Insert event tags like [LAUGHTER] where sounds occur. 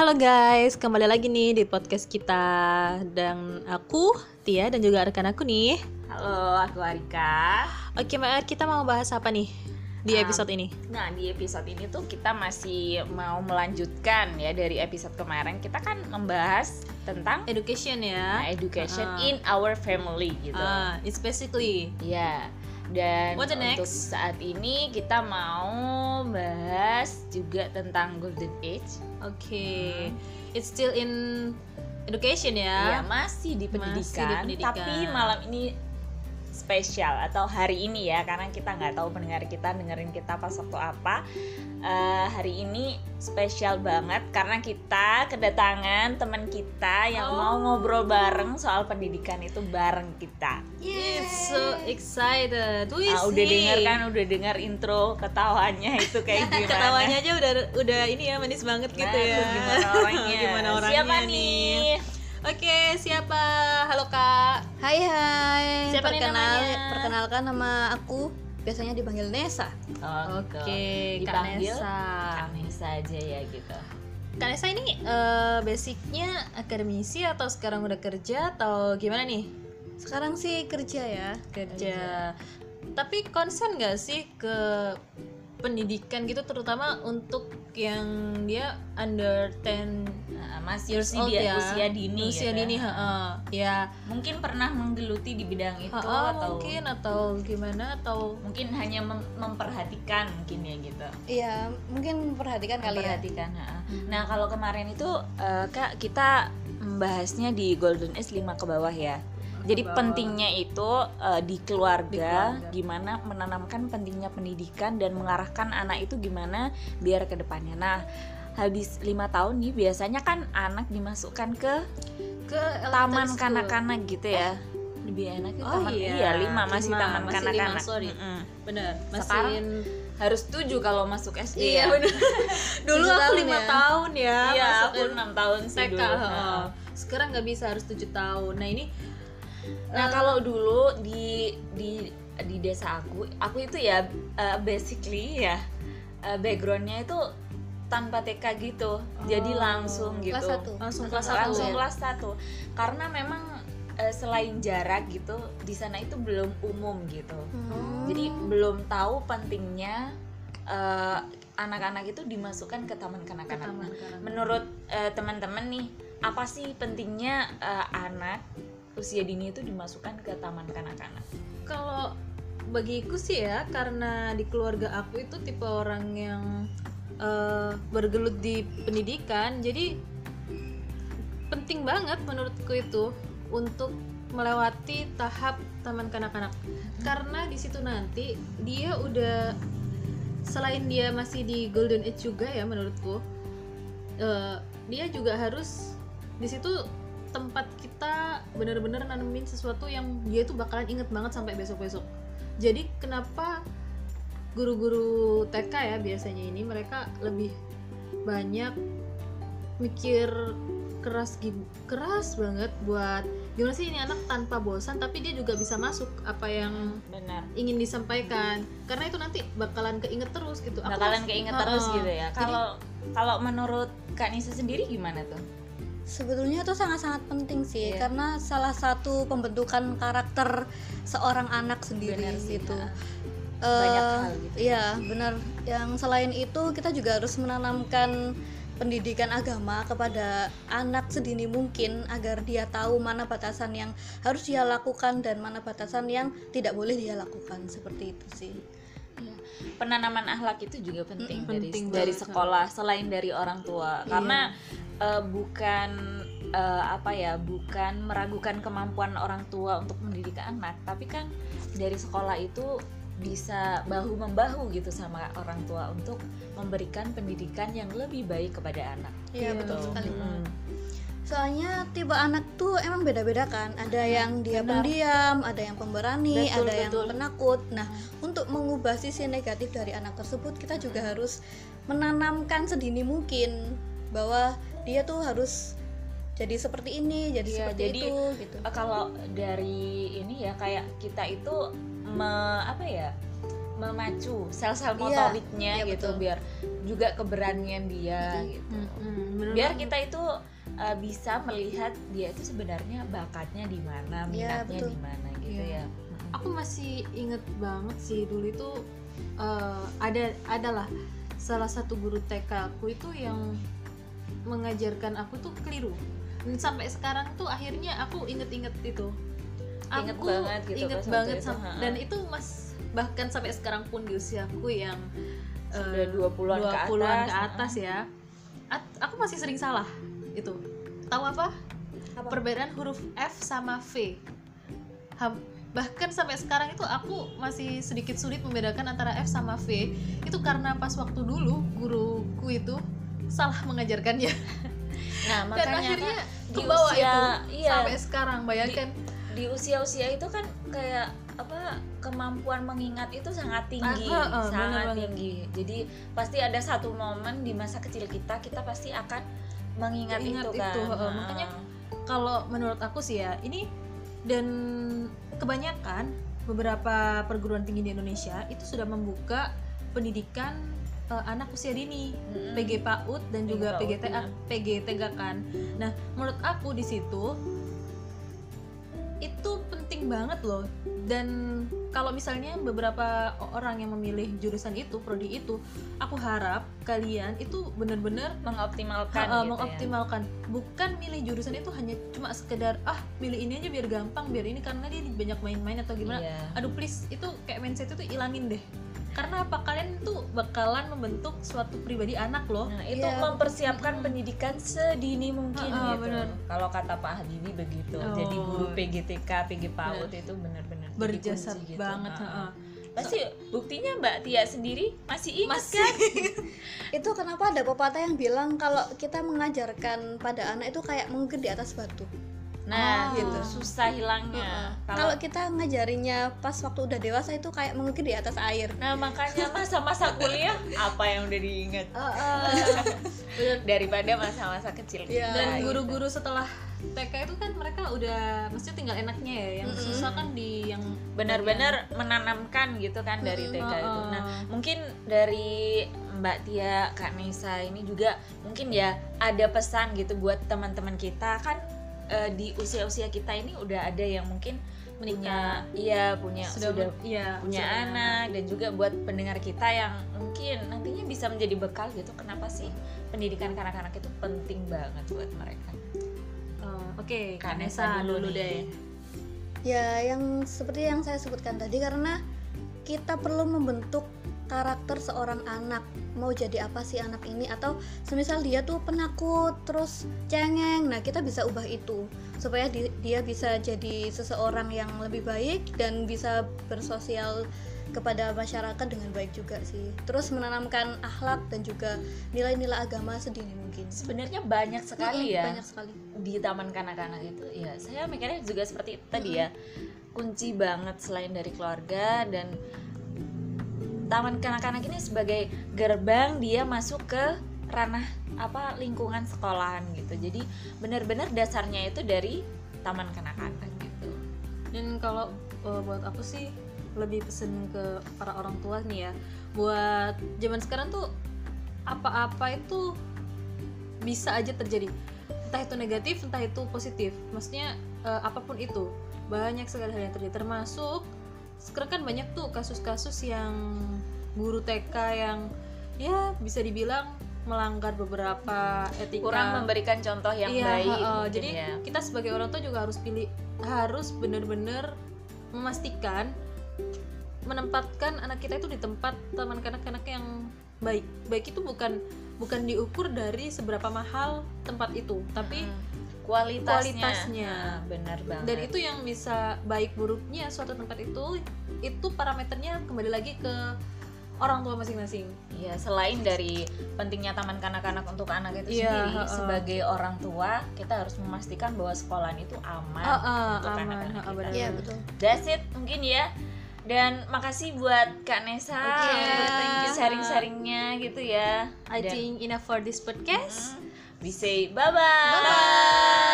Halo guys, kembali lagi nih di podcast kita dan aku Tia dan juga rekan aku nih. Halo, aku Arika. Oke, Mbak, kita mau bahas apa nih di Um, episode ini? Nah, di episode ini tuh kita masih mau melanjutkan ya dari episode kemarin. Kita kan membahas tentang Education nah, ya. education Ah. in our family gitu. Ah, it's basically Ya. Dan What the untuk next? saat ini kita mau bahas juga tentang golden age. Oke. It's still in education Ya, ya. masih di Masih di pendidikan, pendidikan. tapi malam ini spesial atau hari ini ya karena kita nggak tahu pendengar kita dengerin kita pas waktu apa. Eh, hari ini spesial banget karena kita kedatangan teman kita yang Oh. mau ngobrol bareng soal pendidikan itu bareng kita. It's so excited. Wih, Ah, udah denger kan? Udah denger intro ketawanya itu kayak gimana? Ketawanya aja udah udah ini ya manis banget gitu Nah, ya. gimana orangnya? [LAUGHS] Gimana orangnya siapa nih Oke, siapa? Halo Kak. Hai hai. Siapa nih Perkenal, namanya? Perkenalkan nama aku biasanya dipanggil Nesa. Oh, gitu. Oke, Kak Nesa. Kak Nesa aja ya gitu Kak Nesa ini eh, basicnya akademisi atau sekarang udah kerja atau gimana nih? Sekarang sih kerja ya. Kerja. Tapi konsen gak sih ke pendidikan gitu terutama untuk yang dia under 10 Nah, masih years usia, old ya usia dini usia gitu. dini heeh. ya mungkin pernah menggeluti di bidang itu heeh, atau mungkin atau gimana atau mungkin hanya mem- memperhatikan mungkin ya gitu Iya, mungkin perhatikan kali ya. memperhatikan ha. Hmm. nah kalau kemarin itu eh, kak kita membahasnya di Golden Age 5 ke bawah ya jadi bawah. pentingnya itu eh, di, keluarga, Di keluarga. gimana menanamkan pentingnya pendidikan dan mengarahkan anak itu gimana biar ke depannya nah habis lima tahun nih biasanya kan anak dimasukkan ke ke taman kanak-kanak gitu ya lebih enak itu Oh taman iya, lima masih lima, taman kanak-kanak sorry. Mm-mm. bener Sekarang masih harus tujuh kalau masuk SD Iya ya. bener [LAUGHS] Dulu aku lima ya? tahun ya iya masuk aku enam tahun sih TK. dulu. Nah. Sekarang nggak bisa harus tujuh tahun. Nah ini nah kalau dulu di di di desa aku aku itu ya uh, basically ya uh, backgroundnya itu tanpa TK gitu jadi Oh, langsung gitu kelas satu. langsung kelas satu langsung ya? kelas satu karena memang uh, selain jarak gitu di sana itu belum umum gitu Hmm. jadi belum tahu pentingnya eh, anak-anak itu dimasukkan ke taman kanak-kanak. Menurut eh, teman-teman nih, apa sih pentingnya eh, anak usia dini itu dimasukkan ke taman kanak-kanak? Kalau bagiku sih ya karena di keluarga aku itu tipe orang yang eh, bergelut di pendidikan, jadi penting banget menurutku itu untuk melewati tahap taman kanak-kanak karena di situ nanti dia udah selain dia masih di golden age juga ya menurutku eh, dia juga harus di situ tempat kita bener-bener nanemin sesuatu yang dia tuh bakalan inget banget sampai besok-besok jadi kenapa guru-guru TK ya biasanya ini mereka lebih banyak mikir keras keras banget buat gimana sih ini anak tanpa bosan tapi dia juga bisa masuk apa yang Benar. ingin disampaikan karena itu nanti bakalan keinget terus gitu Bakalan keinget terus gitu ya. Kalau kalau menurut Kak Nisa sendiri gimana tuh? Sebetulnya itu sangat-sangat penting sih Iya. karena salah satu pembentukan karakter seorang anak sendiri Benar sih, gitu. ha. Eh, Banyak hal gitu. Iya, benar. Yang selain itu kita juga harus menanamkan pendidikan agama kepada anak sedini mungkin agar dia tahu mana batasan yang harus dia lakukan dan mana batasan yang tidak boleh dia lakukan seperti itu sih. Iya. Penanaman akhlak itu juga penting Mm-mm, dari penting dari banget. sekolah selain dari orang tua Iya. karena eh, bukan eh, apa ya bukan meragukan kemampuan orang tua untuk mendidik anak tapi kan dari sekolah itu bisa bahu membahu gitu sama orang tua untuk memberikan pendidikan yang lebih baik kepada anak. Iya, betul betul. sekali. Mm. Soalnya tipe anak tuh emang beda-beda kan. Ada yang dia benar. pendiam, ada yang pemberani, Betul, ada yang betul. penakut. Nah, untuk mengubah sisi negatif dari anak tersebut, kita juga harus menanamkan sedini mungkin bahwa dia tuh harus jadi seperti ini, jadi Iya, seperti jadi, itu gitu. Eh, kalau dari ini ya kayak kita itu me- apa ya memacu sel-sel Iya, motoriknya iya, gitu betul. biar juga keberanian dia gitu Mm-mm, bener biar kita itu uh, bisa melihat dia itu sebenarnya bakatnya di mana Iya, minatnya betul. di mana gitu Iya. ya aku masih inget banget sih dulu itu eh, ada adalah salah satu guru TK aku itu yang mengajarkan aku tuh keliru dan sampai sekarang tuh akhirnya aku inget-inget itu Inget aku banget gitu inget banget itu, sam- ha-ha. dan itu mas bahkan sampai sekarang pun di usiaku yang Sudah eh, 20-an ke 20-an atas, ke atas ya At- aku masih sering salah itu tahu apa Apa? perbedaan huruf F sama V Ham- bahkan sampai sekarang itu aku masih sedikit sulit membedakan antara F sama V itu karena pas waktu dulu guruku itu salah mengajarkannya nah [LAUGHS] dan makanya akhirnya Kak, di usia- itu iya. sampai sekarang bayangkan di usia-usia itu kan kayak apa kemampuan mengingat itu sangat tinggi, Ah, ah, ah, bener sangat banget. tinggi. Jadi pasti ada satu momen di masa kecil kita kita pasti akan mengingat Ingat itu kan. itu. Makanya kalau menurut aku sih ya ini dan kebanyakan beberapa perguruan tinggi di Indonesia itu sudah membuka pendidikan eh, anak usia dini Mm-mm. PG PAUD dan PG juga PGTA ya. PGTK kan. Nah, menurut aku di situ itu penting banget loh. Dan kalau misalnya beberapa orang yang memilih jurusan itu, prodi itu, aku harap kalian itu benar-benar mengoptimalkan gitu mengoptimalkan bukan milih jurusan itu hanya cuma sekedar ah milih ini aja biar gampang biar ini karena dia banyak main-main atau ya. gimana Iya. aduh please itu kayak mindset itu ilangin deh karena apa kalian tuh bakalan membentuk suatu pribadi anak loh Nah, itu Iya. mempersiapkan pendidikan sedini mungkin ah, gitu. Kalau kata Pak Habibie begitu. Oh. Jadi guru PGTK, PG PAUD itu benar-benar berjasa gitu. banget ah. ha-ha. Pasti buktinya Mbak Tia sendiri masih ingat masih kan? [LAUGHS] itu kenapa ada pepatah yang bilang kalau kita mengajarkan pada anak itu kayak mungkin di atas batu Nah, Oh. gitu. Susah hilangnya. kalau kita ngajarinya pas waktu udah dewasa itu kayak mungkin di atas air Nah makanya masa-masa kuliah apa yang udah diingat Bener. [LAUGHS] daripada masa-masa kecil kita. Iya. dan gitu. guru-guru setelah TK itu kan mereka udah mesti tinggal enaknya ya yang Mm-mm. susah kan di yang benar-benar menanamkan gitu kan dari Mm-mm. TK itu. Nah mungkin dari Mbak Tia, Kak Nisa ini juga mungkin ya ada pesan gitu buat teman-teman kita kan eh, di usia-usia kita ini udah ada yang mungkin punya iya punya sudah, sudah, iya punya sudah anak dan juga buat pendengar kita yang mungkin nantinya bisa menjadi bekal gitu. Kenapa sih pendidikan kanak-kanak itu penting banget buat mereka? Oh, Oke, Kak Kak Nesa Nesa dulu dulu deh. ya yang seperti yang saya sebutkan tadi karena kita perlu membentuk karakter seorang anak. Mau jadi apa sih anak ini? Atau semisal dia tuh penakut terus cengeng. Nah kita bisa ubah itu. Supaya di- dia bisa jadi seseorang yang lebih baik dan bisa bersosial kepada masyarakat dengan baik juga sih. Terus menanamkan akhlak dan juga nilai-nilai agama sedini mungkin. Sebenarnya banyak sekali ya banyak sekali. di taman kanak-kanak itu. Ya saya mikirnya juga seperti itu tadi ya. Kunci banget selain dari keluarga dan taman kanak-kanak ini sebagai gerbang dia masuk ke ranah apa lingkungan sekolahan gitu jadi benar-benar dasarnya itu dari taman kanak-kanak gitu Dan kalau uh, buat aku sih lebih pesen ke para orang tua nih ya, buat zaman sekarang tuh apa-apa itu bisa aja terjadi. Entah itu negatif, entah itu positif. Maksudnya uh, apa pun itu banyak sekali hal yang terjadi. Termasuk sekarang kan banyak tuh kasus-kasus yang guru TK yang ya bisa dibilang melanggar beberapa etika kurang memberikan contoh yang Iya, baik mungkin jadi ya. kita sebagai orang tua juga harus pilih harus benar-benar memastikan menempatkan anak kita itu di tempat taman kanak-kanak yang baik baik itu bukan bukan diukur dari seberapa mahal tempat itu tapi Hmm. Kualitasnya, kualitasnya. Nah, benar banget dan itu yang bisa baik buruknya suatu tempat itu itu parameternya kembali lagi ke orang tua masing-masing Iya, selain dari pentingnya taman kanak-kanak untuk anak itu Iya, sendiri, heeh. sebagai orang tua kita harus memastikan bahwa sekolahan itu aman. Ah, ah, untuk aman anak-anak kita. iya betul That's it mungkin ya. Dan makasih buat Kak Nesa Oke, untuk thank you. sharing-sharingnya gitu ya. I Dan- think enough for this podcast We say bye-bye. Bye-bye.